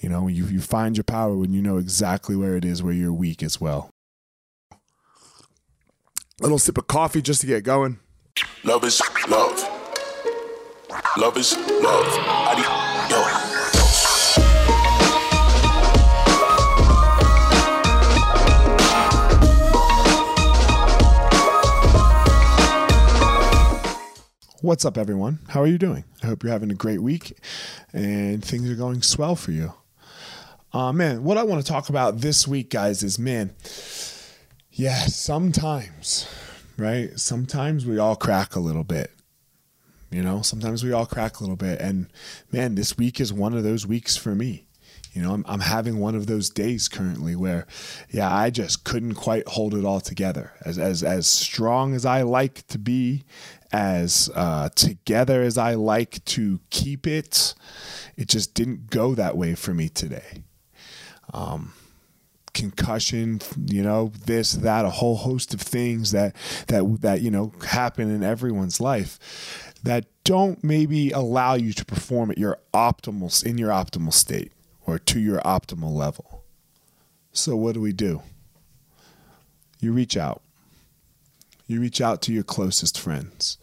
You know, you, you find your power when you know exactly where it is where you're weak as well. Little sip of coffee just to get going. Love is love. Love is love. What's up, everyone? How are you doing? I hope you're having a great week and things are going swell for you. Uh, man, what I want to talk about this week, guys, is man, yeah, sometimes, right? Sometimes we all crack a little bit. You know, sometimes we all crack a little bit. And man, this week is one of those weeks for me. You know, I'm, I'm having one of those days currently where, yeah, I just couldn't quite hold it all together. As as as strong as I like to be, as uh, together as I like to keep it, it just didn't go that way for me today. Um, concussion, you know, this, that, a whole host of things that that that you know happen in everyone's life that don't maybe allow you to perform at your optimal in your optimal state or to your optimal level. So, what do we do? You reach out. You reach out to your closest friends.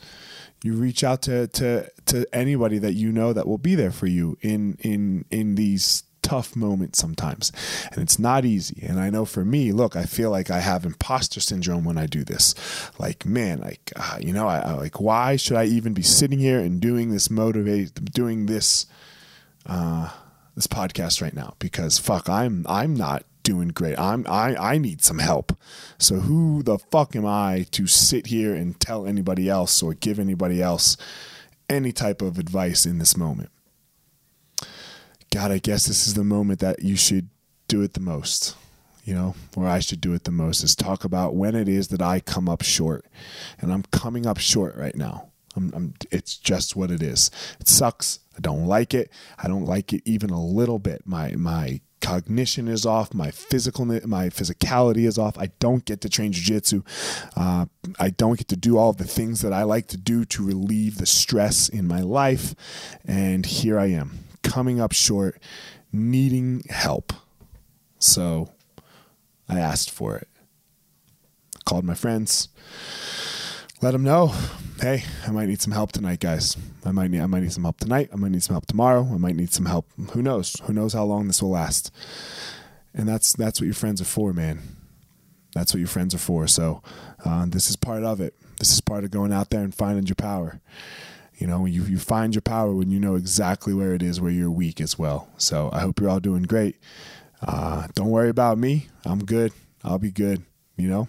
You reach out to, to, to anybody that you know that will be there for you in, in, in these tough moments sometimes. And it's not easy. And I know for me, look, I feel like I have imposter syndrome when I do this. Like, man, like, uh, you know, I, I, like, why should I even be sitting here and doing this motivate, doing this, uh, this podcast right now because fuck, I'm I'm not doing great. I'm I I need some help. So who the fuck am I to sit here and tell anybody else or give anybody else any type of advice in this moment? God, I guess this is the moment that you should do it the most. You know, where I should do it the most is talk about when it is that I come up short. And I'm coming up short right now. I'm, I'm, it's just what it is. It sucks. I don't like it. I don't like it even a little bit. My my cognition is off. My physical my physicality is off. I don't get to train jiu-jitsu. Uh, I don't get to do all the things that I like to do to relieve the stress in my life. And here I am, coming up short, needing help. So I asked for it. Called my friends let them know, hey, I might need some help tonight, guys. I might need I might need some help tonight. I might need some help tomorrow. I might need some help. Who knows? Who knows how long this will last? And that's that's what your friends are for, man. That's what your friends are for. So uh, this is part of it. This is part of going out there and finding your power. You know, you you find your power when you know exactly where it is where you're weak as well. So I hope you're all doing great. Uh, don't worry about me. I'm good. I'll be good. You know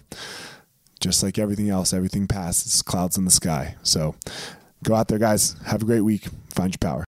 just like everything else, everything passes, clouds in the sky. So go out there, guys. Have a great week. Find your power.